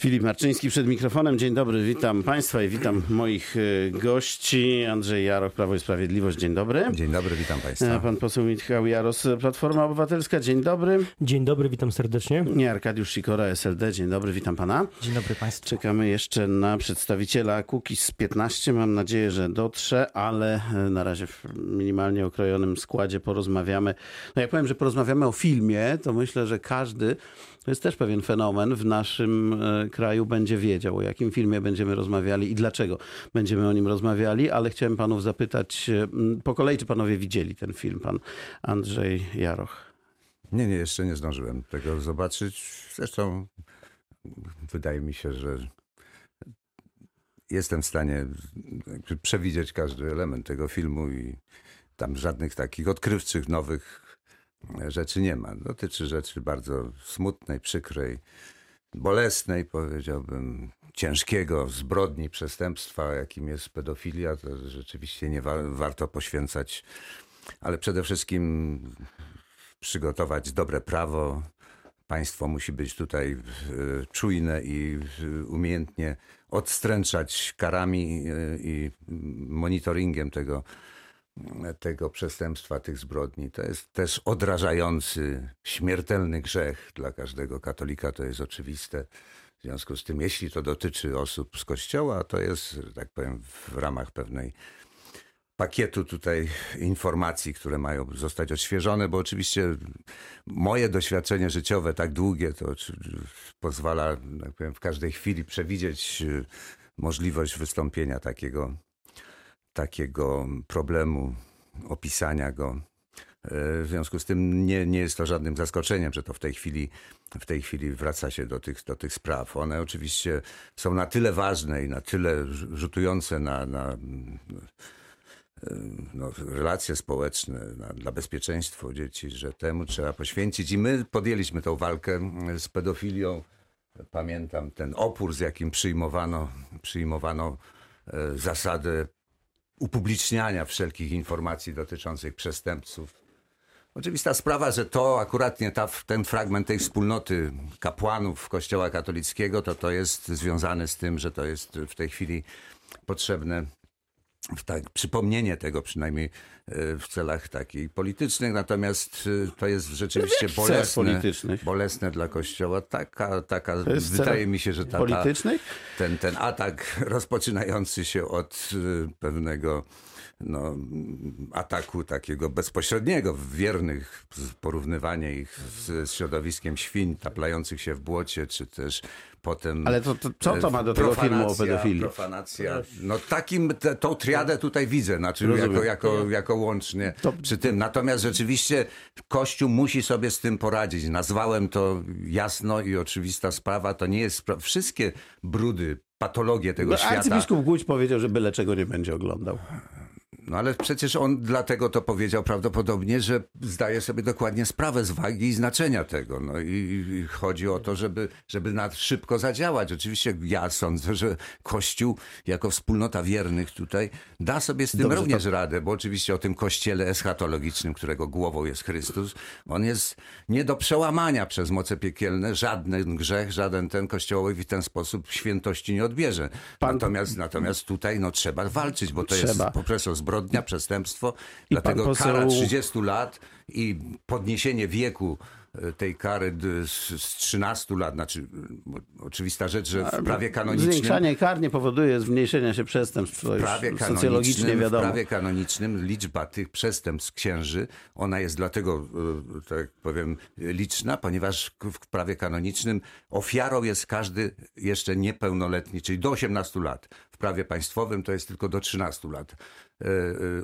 Filip Marczyński przed mikrofonem. Dzień dobry, witam Państwa i witam moich e, gości. Andrzej Jaroch, Prawo i Sprawiedliwość. Dzień dobry. Dzień dobry, witam Państwa. E, Pan poseł Michał Jaros, Platforma Obywatelska. Dzień dobry. Dzień dobry, witam serdecznie. Nie, Arkadiusz Sikora, SLD. Dzień dobry, witam Pana. Dzień dobry Państwu. Czekamy jeszcze na przedstawiciela Kukiz 15. Mam nadzieję, że dotrze, ale e, na razie w minimalnie okrojonym składzie porozmawiamy. No jak powiem, że porozmawiamy o filmie, to myślę, że każdy, to jest też pewien fenomen, w naszym e, kraju będzie wiedział, o jakim filmie będziemy rozmawiali i dlaczego będziemy o nim rozmawiali, ale chciałem panów zapytać e, po kolei, czy panowie widzieli ten film, pan Andrzej Jaroch. Nie, nie, jeszcze nie zdążyłem tego zobaczyć. Zresztą wydaje mi się, że jestem w stanie przewidzieć każdy element tego filmu i tam żadnych takich odkrywczych, nowych rzeczy nie ma. Dotyczy rzeczy bardzo smutnej, przykrej, bolesnej, powiedziałbym, ciężkiego, zbrodni, przestępstwa, jakim jest pedofilia. To rzeczywiście nie wa- warto poświęcać, ale przede wszystkim przygotować dobre prawo. Państwo musi być tutaj e, czujne i e, umiejętnie odstręczać karami e, i monitoringiem tego, tego przestępstwa, tych zbrodni. To jest też odrażający, śmiertelny grzech dla każdego katolika, to jest oczywiste. W związku z tym, jeśli to dotyczy osób z kościoła, to jest, że tak powiem, w ramach pewnej pakietu tutaj informacji, które mają zostać odświeżone, bo oczywiście moje doświadczenie życiowe tak długie, to pozwala, tak powiem, w każdej chwili przewidzieć y, możliwość wystąpienia takiego, takiego problemu, opisania go. E, W związku z tym nie, nie jest to żadnym zaskoczeniem, że to w tej chwili, w tej chwili wraca się do tych, do tych spraw. One oczywiście są na tyle ważne i na tyle rz- rzutujące na, na no, relacje społeczne, na, dla bezpieczeństwa dzieci, że temu trzeba poświęcić. I my podjęliśmy tą walkę z pedofilią. Pamiętam ten opór, z jakim przyjmowano, przyjmowano e, zasadę upubliczniania wszelkich informacji dotyczących przestępców. Oczywista sprawa, że to akurat nie ta, ten fragment tej wspólnoty kapłanów Kościoła katolickiego, to to jest związane z tym, że to jest w tej chwili potrzebne tak, przypomnienie tego przynajmniej e, w celach takich politycznych, natomiast e, to jest rzeczywiście celach bolesne, bolesne dla Kościoła. Taka, taka wydaje mi się, że ta, ta, ten, ten atak rozpoczynający się od y, pewnego no, ataku takiego bezpośredniego, wiernych, porównywanie ich z, z środowiskiem świń taplających się w błocie, czy też potem... Ale to, to, co to ma do tego filmu o Profanacja, pedofilii? Profanacja. No takim, te, tą triadę tutaj widzę, znaczy Rozumiem. jako, jako, jako łącznie To- przy tym. Natomiast rzeczywiście Kościół musi sobie z tym poradzić. Nazwałem to jasno i oczywista sprawa. To nie jest... spra- Wszystkie brudy, patologie tego No, świata... arcybiskup Głódź powiedział, że byle czego nie będzie oglądał. No ale przecież on dlatego to powiedział prawdopodobnie, że zdaje sobie dokładnie sprawę z wagi i znaczenia tego. No i, i chodzi o to, żeby, żeby na szybko zadziałać. Oczywiście ja sądzę, że Kościół jako wspólnota wiernych tutaj da sobie z tym Dobrze, również radę, bo oczywiście o tym kościele eschatologicznym, którego głową jest Chrystus, on jest nie do przełamania przez moce piekielne. Żaden grzech, żaden ten kościołowi w ten sposób świętości nie odbierze. Pan- Natomiast, natomiast tutaj no, trzeba walczyć, bo to Trzeba. jest po prostu zbrodnia, przestępstwo. I Dlatego poseł- kara 30 lat i podniesienie wieku e, tej kary z, z 13 lat, znaczy oczywista rzecz, że w prawie kanonicznym Zwiększanie kar nie powoduje zmniejszenia się przestępstw. To prawie już socjologicznie kanonicznym, w wiadomo. prawie kanonicznym liczba tych przestępstw księży, ona jest dlatego, e, tak powiem, liczna, ponieważ w prawie kanonicznym ofiarą jest każdy jeszcze niepełnoletni, czyli do 18 lat. W prawie państwowym to jest tylko do 13 lat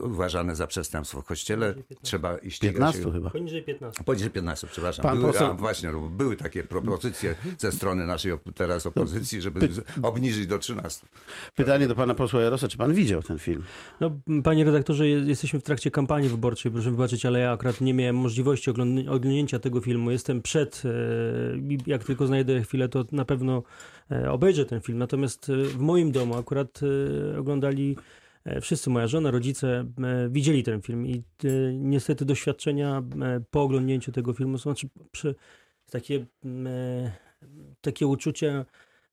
uważane za przestępstwo. W kościele trzeba i ścigać 15 się. chyba. Poniżej 15. Poniżej 15, przepraszam. Pan były, poseł- a, właśnie, były takie propozycje ze strony naszej op- teraz opozycji, żeby z- obniżyć do 13. Pytanie do pana posła Jarosa, czy pan widział ten film? No, panie redaktorze, je- jesteśmy w trakcie kampanii wyborczej, proszę wybaczyć, ale ja akurat nie miałem możliwości ogląd- oglądnięcia tego filmu. Jestem przed, e, jak tylko znajdę chwilę, to na pewno e, obejrzę ten film. Natomiast e, w moim domu akurat e, oglądali e, wszyscy, moja żona, rodzice, e, widzieli ten film i e, niestety doświadczenia e, po oglądnięciu tego filmu są znaczy, przy, takie, mm, e, takie uczucia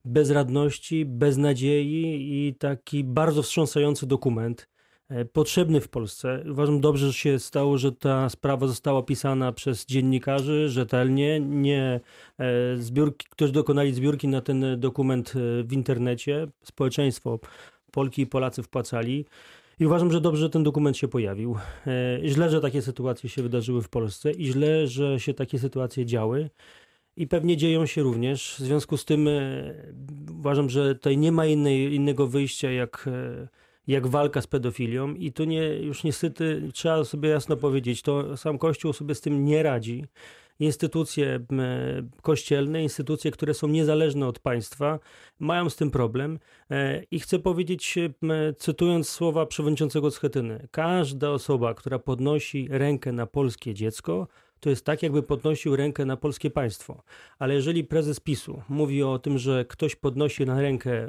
bezradności, beznadziei i taki bardzo wstrząsający dokument, e, potrzebny w Polsce. Uważam dobrze, że się stało, że ta sprawa została pisana przez dziennikarzy rzetelnie, nie e, zbiórki, którzy dokonali zbiórki na ten dokument e, w internecie. Społeczeństwo, Polki i Polacy wpłacali. I uważam, że dobrze, że ten dokument się pojawił. Źle, że takie sytuacje się wydarzyły w Polsce i źle, że się takie sytuacje działy i pewnie dzieją się również. W związku z tym e, uważam, że tutaj nie ma innej, innego wyjścia jak, e, jak walka z pedofilią i tu nie, już niestety trzeba sobie jasno powiedzieć, to sam Kościół sobie z tym nie radzi. Instytucje kościelne, instytucje, które są niezależne od państwa, mają z tym problem. E, I chcę powiedzieć, cytując słowa przewodniczącego Schetyny, każda osoba, która podnosi rękę na polskie dziecko, to jest tak, jakby podnosił rękę na polskie państwo. Ale jeżeli prezes PiSu mówi o tym, że ktoś podnosi na rękę,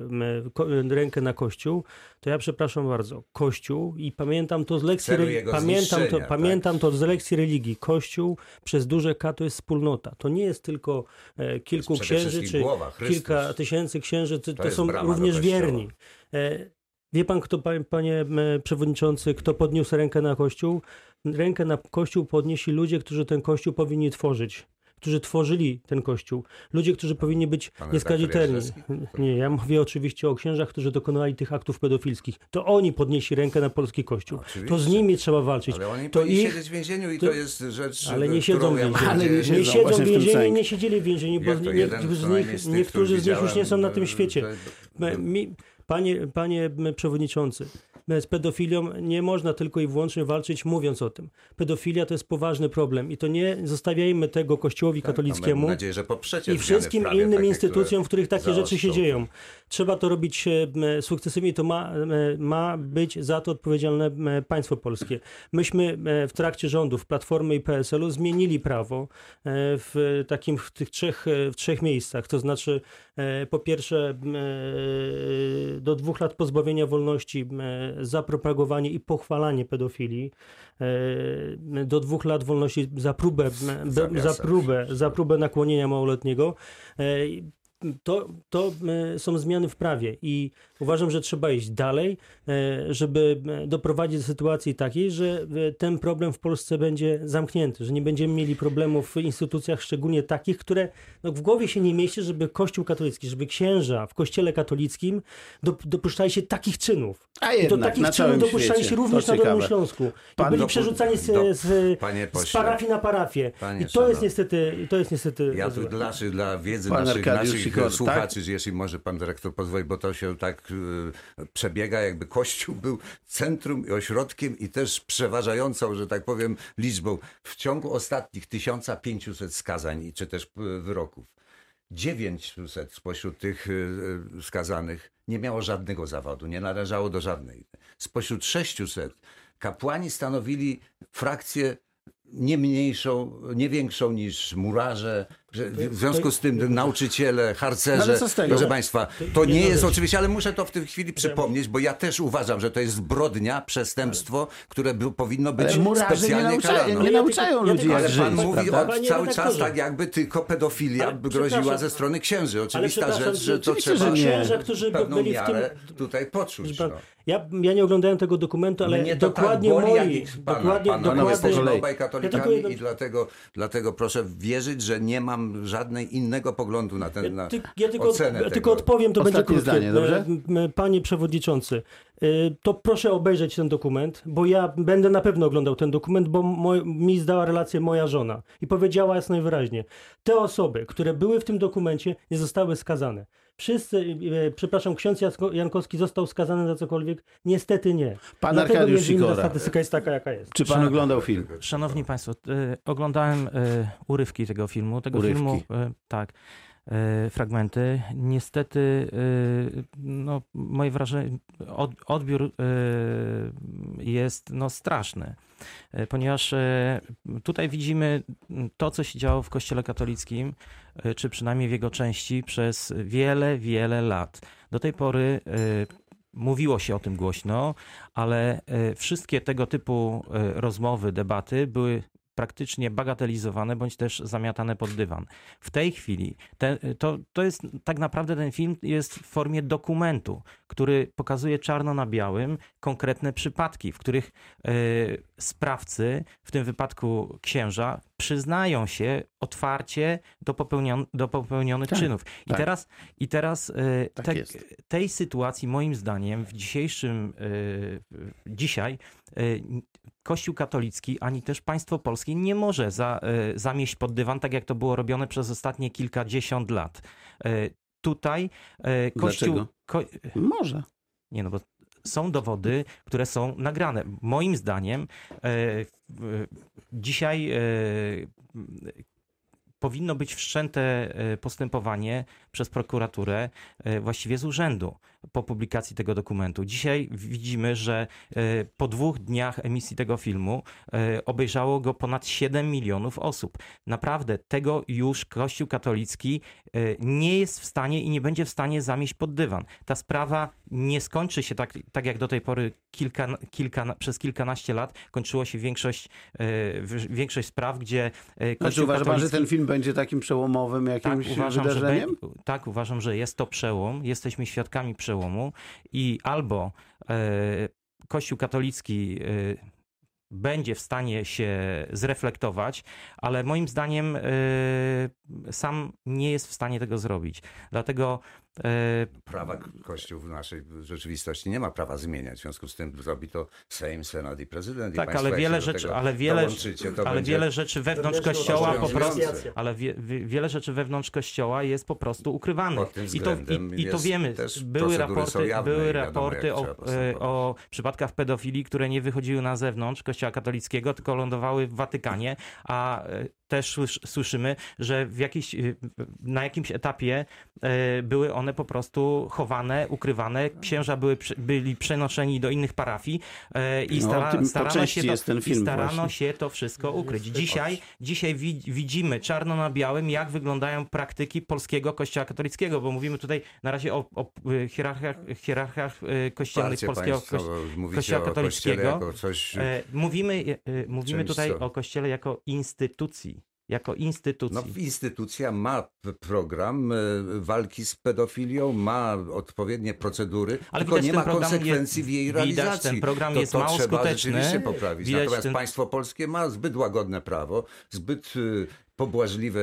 rękę na Kościół, to ja przepraszam bardzo, Kościół i pamiętam to z lekcji, pamiętam to, tak? pamiętam to z lekcji religii. Kościół przez duże K to jest wspólnota. To nie jest tylko e, kilku księży czy głowa, kilka tysięcy księży, to, to, są również wierni. E, wie pan, kto, panie przewodniczący, kto podniósł rękę na Kościół? Rękę na Kościół podnieśli ludzie, którzy ten Kościół powinni tworzyć którzy tworzyli ten kościół. Ludzie, którzy powinni być nieskazitelni. Nie, ja mówię oczywiście o księżach, którzy dokonali tych aktów pedofilskich. To oni podnieśli rękę na polski kościół. Oczywiście. To z nimi trzeba walczyć. Ale oni to ich... siedzieć w więzieniu i to, to jest rzecz, Ale nie siedzą w więzieniu. Ale nie siedzą, nie siedzą w więzieniu i nie siedzieli w więzieniu, bo nie, z nich, niektórzy z nich już nie są na tym świecie. Panie, panie przewodniczący, z pedofilią nie można tylko i wyłącznie walczyć mówiąc o tym. Pedofilia to jest poważny problem i to nie zostawiajmy tego Kościołowi tak, katolickiemu nadzieję, że i wszystkim innym takie, instytucjom, w których takie rzeczy się dzieją. Trzeba to robić e, sukcesywnie, to ma, e, ma być za to odpowiedzialne e, państwo polskie. Myśmy w trakcie rządów Platformy i PSL-u zmienili prawo w takim w tych trzech, w trzech miejscach, to znaczy po pierwsze do dwóch lat pozbawienia wolności za propagowanie i pochwalanie pedofilii, e, do dwóch lat wolności za próbę, za próbę, za próbę nakłonienia małoletniego. To, to e, są zmiany w prawie i uważam, że trzeba iść dalej, e, żeby e, doprowadzić do sytuacji takiej, że ten problem w Polsce będzie zamknięty, że nie będziemy mieli problemów w instytucjach, szczególnie takich, które no, w głowie się nie mieści, żeby Kościół katolicki, żeby księża w Kościele katolickim dopuszczali się takich czynów. A jednak, do takich czynów dopuszczali świecie. się również na Dolnym Śląsku. Pan byli przerzucani z, do, z, z parafii na parafię. I to jest niestety, to jest niestety Ja tu dla, dla wiedzy naszych, naszych Sikor, słuchaczy, tak? jeśli może pan dyrektor pozwoli, bo to się tak y, przebiega, jakby Kościół był centrum i ośrodkiem i też przeważającą, że tak powiem, liczbą. W ciągu ostatnich 1500 skazań, czy też y, wyroków, 900 spośród tych y, skazanych nie miało żadnego zawodu, nie należało do żadnej. Spośród 600 kapłani stanowili frakcję nie mniejszą, nie większą niż murarze, w związku z tym nauczyciele, harcerze, proszę Państwa, to nie jest oczywiście, ale muszę to w tej chwili przypomnieć, bo ja też uważam, że to jest zbrodnia, przestępstwo, które by, powinno być specjalnie nie karane. Nie nauczają ludzi Ale pan mówi o, cały czas tak jakby tylko pedofilia groziła ze strony księży. Oczywista rzecz, że to trzeba księża, którzy pewną byli miarę w tym... tutaj poczuć. No. Ja, ja nie oglądałem tego dokumentu, ale tak dokładnie tak boli, moi... Pana, dokładnie, pana, dokładnie, pana katolikami ja i dlatego, dlatego proszę wierzyć, że nie mam żadnego innego poglądu na ten na Ja tylko, ocenę od, tylko odpowiem, to Ostatnie będzie krótkie. Zdanie, dobrze? E, panie przewodniczący, e, to proszę obejrzeć ten dokument, bo ja będę na pewno oglądał ten dokument, bo moj, mi zdała relację moja żona i powiedziała jasno i wyraźnie, te osoby, które były w tym dokumencie nie zostały skazane. Wszyscy, e, przepraszam, ksiądz Jankowski został skazany za cokolwiek? Niestety nie. Pan Dlatego Arkadiusz Sikora. statystyka jest taka, jaka jest. Czy pan oglądał film? Szanowni Państwo, y, oglądałem y, urywki tego filmu. Tego urywki. filmu, tak. Fragmenty. Niestety, no, moje wrażenie, odbiór jest no, straszny, ponieważ tutaj widzimy to, co się działo w Kościele katolickim, czy przynajmniej w jego części, przez wiele, wiele lat. Do tej pory mówiło się o tym głośno, ale wszystkie tego typu rozmowy, debaty były praktycznie bagatelizowane bądź też zamiatane pod dywan. W tej chwili te, to, to jest tak naprawdę ten film jest w formie dokumentu, który pokazuje czarno na białym konkretne przypadki, w których y, sprawcy, w tym wypadku księża, przyznają się otwarcie do, popełnion, do popełnionych tak, czynów. I tak. teraz, i teraz y, Tak te, tej sytuacji, moim zdaniem, w dzisiejszym, y, dzisiaj y, Kościół katolicki, ani też państwo polskie nie może za, zamieść pod dywan, tak jak to było robione przez ostatnie kilkadziesiąt lat. Tutaj Kościół... Ko, Może. nie no, bo są dowody, które są nagrane. Moim zdaniem e, dzisiaj e, powinno być wszczęte e, postępowanie przez prokuraturę właściwie z urzędu po publikacji tego dokumentu. Dzisiaj widzimy, że e, po dwóch dniach emisji tego filmu e, obejrzało go ponad 7 milionów osób. Naprawdę tego już Kościół katolicki e, nie jest w stanie i nie będzie w stanie zamieść pod dywan. Ta sprawa nie skończy się tak, tak jak do tej pory kilka, kilka, przez kilkanaście lat kończyło się większość, większość spraw, gdzie e, Znaczy Kościół uważa pan, że ten film będzie takim przełomowym Tak jakimś uważam, że wydarzeniem? be, tak, uważam, że jest to przełom. Jesteśmy świadkami przełomu i albo e, Kościół katolicki e, będzie w stanie się zreflektować, ale moim zdaniem e, sam nie jest w stanie tego zrobić. Dlatego e, Prawa Kościół w naszej rzeczywistości nie ma prawa zmieniać. W związku z tym zrobi to Sejm, Senat i prezydent. i tak, państwo, ale wiele rzeczy, ale wiele, ale wiele rzeczy wewnątrz kościoła po prostu, ale wie, wie, wiele rzeczy wewnątrz kościoła jest po prostu ukrywanych. I to, i, i to wiemy. też Były raporty, jawne były i wiadomo, raporty jak o, postępować. o przypadkach pedofilii, które nie wychodziły na zewnątrz kościoła katolickiego, tylko lądowały w Watykanie, a e, też słysz- słyszymy, że w jakiś, e, na jakimś etapie e, były one po prostu chowane, ukrywane. Księża były, byli przenoszeni do innych parafii e, i No, stara, tym po starano, się to, jest ten i starano właśnie. się to wszystko ukryć. Dzisiaj, dzisiaj wi- widzimy czarno na białym, jak wyglądają praktyki polskiego kościoła katolickiego, bo mówimy tutaj na razie o, o hierarchiach, hierarchiach e, kościelnych Wsparcie polskiego kościoła. katolickiego. coś... E, Mówimy, mówimy tutaj co- o kościele jako instytucji. Jako instytucji. No, instytucja ma program e, walki z pedofilią, ma odpowiednie procedury, Ale tylko nie ma konsekwencji jest- w jej widać, realizacji. ten program to, jest to mało trzeba skuteczny. rzeczywiście poprawić. Widać, Natomiast ten- państwo polskie ma zbyt łagodne prawo, zbyt y, pobłażliwe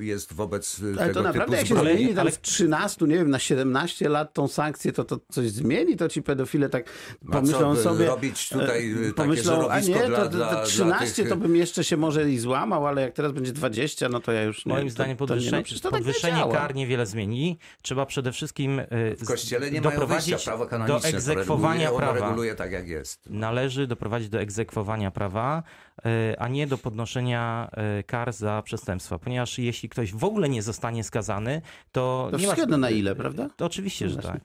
jest wobec y, Ale tego to naprawdę jak typu się zbrodni. zmieni tam ale- z 13, nie wiem, na 17 lat tą sankcję, to to coś zmieni, to ci pedofile tak pomyślą co, by sobie... robić tutaj, e, takie pomyślą, a żerowisko nie, dla- to, to, to dla 13 tych- to bym jeszcze się może i złamał, ale jak teraz będzie 20, no to ja już nie. Moim zdaniem to nie, no, podwyższenie, to tak nie podwyższenie działa. kar niewiele zmieni. Trzeba przede wszystkim e, W kościele nie mają doprowadzić wyjścia, prawo do kanoniczne egzekwowania reguluje, prawa. reguluje tak jak jest. Należy doprowadzić do egzekwowania prawa, e, a nie do podnoszenia e, kar za przestępstwa. Ponieważ jeśli ktoś w ogóle nie zostanie skazany, to, To nie ma... wszystko jedno na ile, prawda? To oczywiście, że Właśnie. tak.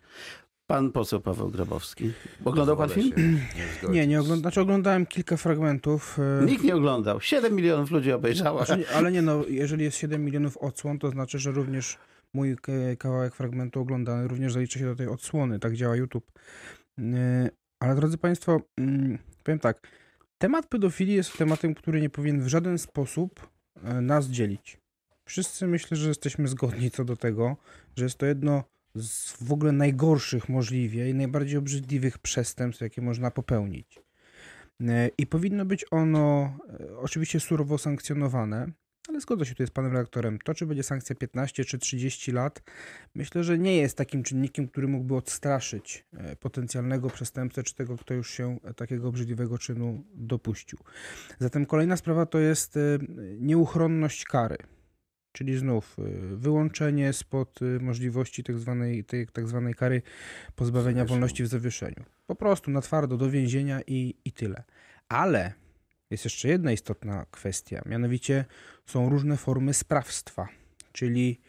Pan poseł Paweł Grabowski. Oglądał pan film? zgodzić. Nie, nie oglądam. Znaczy oglądałem kilka fragmentów. e, Nikt nie oglądał. 7 milionów ludzi obejrzało. Znaczy, nie- ale nie no, jeżeli jest 7 milionów odsłon, to znaczy, że również mój kawałek fragmentu oglądany również zaliczy się do tej odsłony. Tak działa YouTube. Ale drodzy Państwo, mm, powiem tak. Temat pedofilii jest tematem, który nie powinien w żaden sposób e, nas dzielić. Wszyscy myślę, że jesteśmy zgodni co do tego, że jest to jedno z w ogóle najgorszych możliwie i najbardziej obrzydliwych przestępstw, jakie można popełnić. E, I powinno być ono e, oczywiście surowo sankcjonowane, ale zgodzę się tutaj z panem redaktorem. To, czy będzie sankcja 15 czy 30 lat, myślę, że nie jest takim czynnikiem, który mógłby odstraszyć e, potencjalnego przestępcę, czy tego, kto już się e, takiego obrzydliwego czynu dopuścił. Zatem kolejna sprawa to jest e, nieuchronność kary. Czyli znów wyłączenie spod możliwości tak zwanej, tej tak zwanej kary pozbawienia Zawieszenia. wolności w zawieszeniu. Po prostu na twardo do więzienia i, i tyle. Ale jest jeszcze jedna istotna kwestia, mianowicie są różne formy sprawstwa, czyli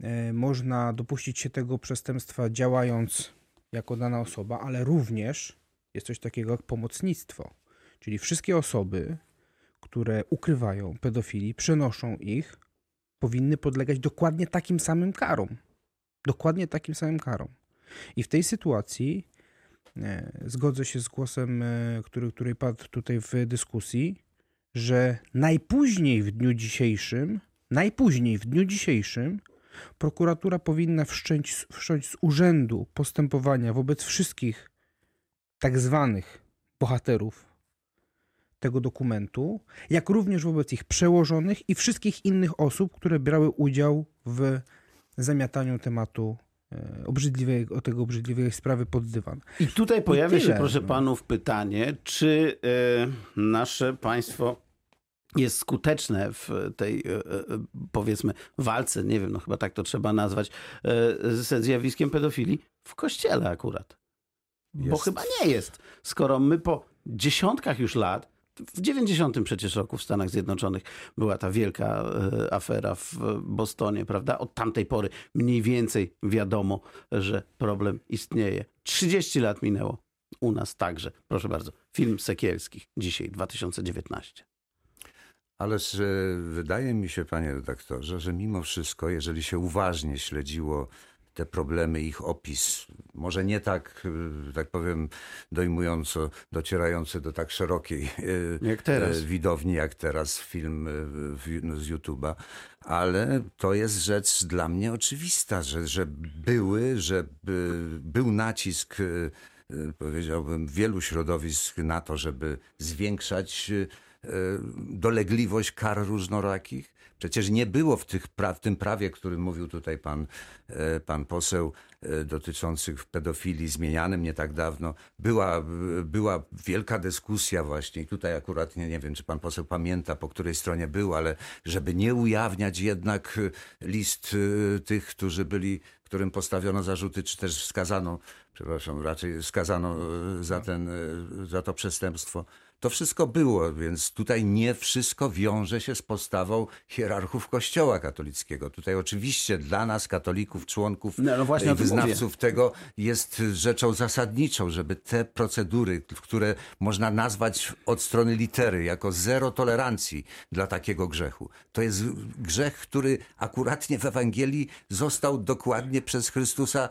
e, można dopuścić się tego przestępstwa działając jako dana osoba, ale również jest coś takiego jak pomocnictwo, czyli wszystkie osoby, które ukrywają pedofili, przenoszą ich, powinny podlegać dokładnie takim samym karom. Dokładnie takim samym karom. I w tej sytuacji zgodzę się z głosem, e, który, który padł tutaj w dyskusji, że najpóźniej w dniu dzisiejszym, najpóźniej w dniu dzisiejszym prokuratura powinna wszcząć, wszcząć z urzędu postępowania wobec wszystkich tak zwanych bohaterów tego dokumentu, jak również wobec ich przełożonych i wszystkich innych osób, które brały udział w zamiataniu tematu e, obrzydliwej, o tego obrzydliwej sprawy pod dywan. I tutaj pojawia się, proszę panów, pytanie, czy e, nasze państwo jest skuteczne w tej, e, e, powiedzmy, walce, nie wiem, no chyba tak to trzeba nazwać, e, ze zjawiskiem pedofilii w kościele akurat. Bo Jest. chyba nie jest. Skoro my po dziesiątkach już lat, w 90 przecież roku w Stanach Zjednoczonych była ta wielka e, afera w Bostonie, prawda? Od tamtej pory mniej więcej wiadomo, że problem istnieje. 30 lat minęło. U nas także. Proszę bardzo. Film Sekielskich. Dzisiaj, 2019. Ależ wydaje mi się, panie redaktorze, że mimo wszystko, jeżeli się uważnie śledziło te problemy, ich opis, może nie tak, e, tak powiem, dojmująco, docierający do tak szerokiej e, Jak e, widowni, jak teraz film z YouTube'a, ale to jest rzecz dla mnie oczywista, że, że były, że by, był nacisk, powiedziałbym, wielu środowisk na to, żeby zwiększać dolegliwość kar różnorakich. Przecież nie było w, tych pra- w tym prawie, którym mówił tutaj pan, e, pan poseł, e, dotyczących pedofilii zmienianym nie tak dawno, była, była wielka dyskusja właśnie. I tutaj akurat nie, nie wiem, czy pan poseł pamięta, po której stronie był, ale żeby nie ujawniać jednak e, list e, tych, którzy byli, którym postawiono zarzuty, czy też skazano, przepraszam, raczej skazano e, za, ten, e, za to przestępstwo. To wszystko było, więc tutaj nie wszystko wiąże się z postawą hierarchów Kościoła katolickiego. Tutaj oczywiście dla nas, katolików, członków No, no właśnie tym wyznawców tego jest rzeczą zasadniczą, żeby te procedury, które można nazwać od strony litery jako zero tolerancji dla takiego grzechu. To jest grzech, który akuratnie w Ewangelii został dokładnie przez Chrystusa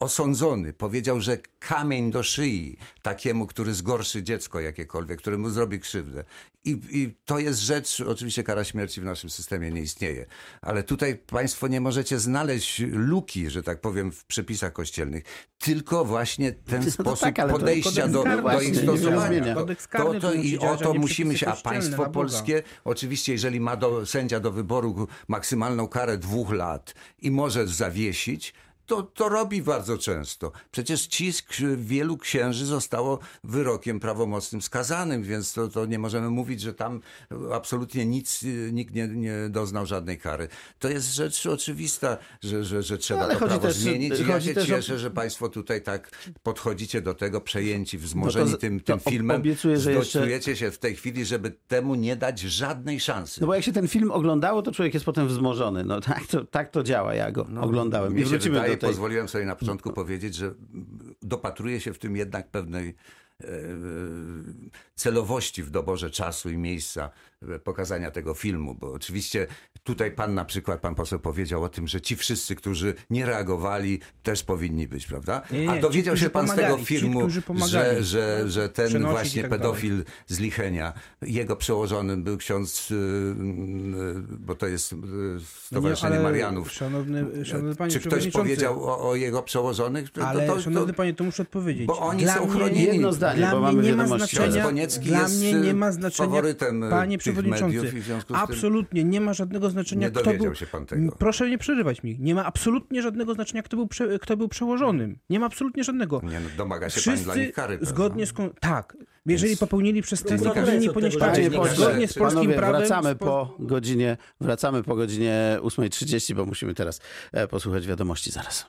osądzony. Powiedział, że kamień do szyi takiemu, który zgorszy dziecko jakiekolwiek, któremu zrobi krzywdę. I, I to jest rzecz, oczywiście kara śmierci w naszym systemie nie istnieje, ale tutaj państwo nie możecie znaleźć luki, że tak powiem, w przepisach kościelnych, tylko właśnie ten No sposób tak, podejścia do, do ich stosowania. To, to, to i o to musimy się, a państwo polskie, oczywiście jeżeli ma do, sędzia do wyboru maksymalną karę dwóch lat i może zawiesić, to, to robi bardzo często. Przecież cisk wielu księży zostało wyrokiem prawomocnym skazanym, więc to, to nie możemy mówić, że tam absolutnie nic, y, nikt nie, nie doznał żadnej kary. To jest rzecz oczywista, że, że, że trzeba ale to prawo też- zmienić. I ja się też o- cieszę, że państwo tutaj tak podchodzicie do tego, przejęci, No wzmożeni to- tym, to tym filmem. obiecuję, że jeszcze- się w tej chwili, żeby temu nie dać żadnej szansy. No bo jak się ten film oglądało, to człowiek jest potem wzmożony. No tak to, tak to działa. Ja go oglądałem. I wrócimy wydaje, do tej... pozwoliłem sobie na początku powiedzieć, że dopatruję się w tym jednak pewnej e, celowości w doborze czasu i miejsca e, pokazania tego filmu, bo oczywiście tutaj pan na przykład, pan poseł powiedział o tym, że ci wszyscy, którzy nie reagowali, też powinni być, prawda? Nie, nie, A ci, dowiedział którzy się pan z tego ci, filmu, którzy że, że, że ten właśnie tak dalej. pedofil z Lichenia, jego przełożonym był ksiądz, y, y, bo to jest y, Stowarzyszenie No ale Marianów. Szanowny, szanowny panie Czy ktoś powiedział o, o jego przełożonych? To- Ale to, to, szanowny panie, to muszę odpowiedzieć. bo oni Dla są chronieni. Jedno zdanie, Dla bo mnie mamy nie ma wiadomości. Ksiądz znaczenia. Koniecki Dla jest mnie nie ma znaczenia. faworytem Panie przewodniczący, mediów i w związku z tym absolutnie nie ma żadnego znaczenia, nie kto dowiedział był. się pan tego. Proszę nie przerywać mi. Nie ma absolutnie żadnego znaczenia, kto był, prze... kto był przełożonym. Nie ma absolutnie żadnego. Nie, no, domaga się pan dla Wszyscy nich kary. zgodnie z. kon- Tak. Jeżeli Więc- popełnili przestępstwo, powinni ponieść karę. Zgodnie z polskim panowie, prawem. wracamy po godzinie, wracamy po godzinie 8.30, bo musimy teraz e, posłuchać wiadomości zaraz.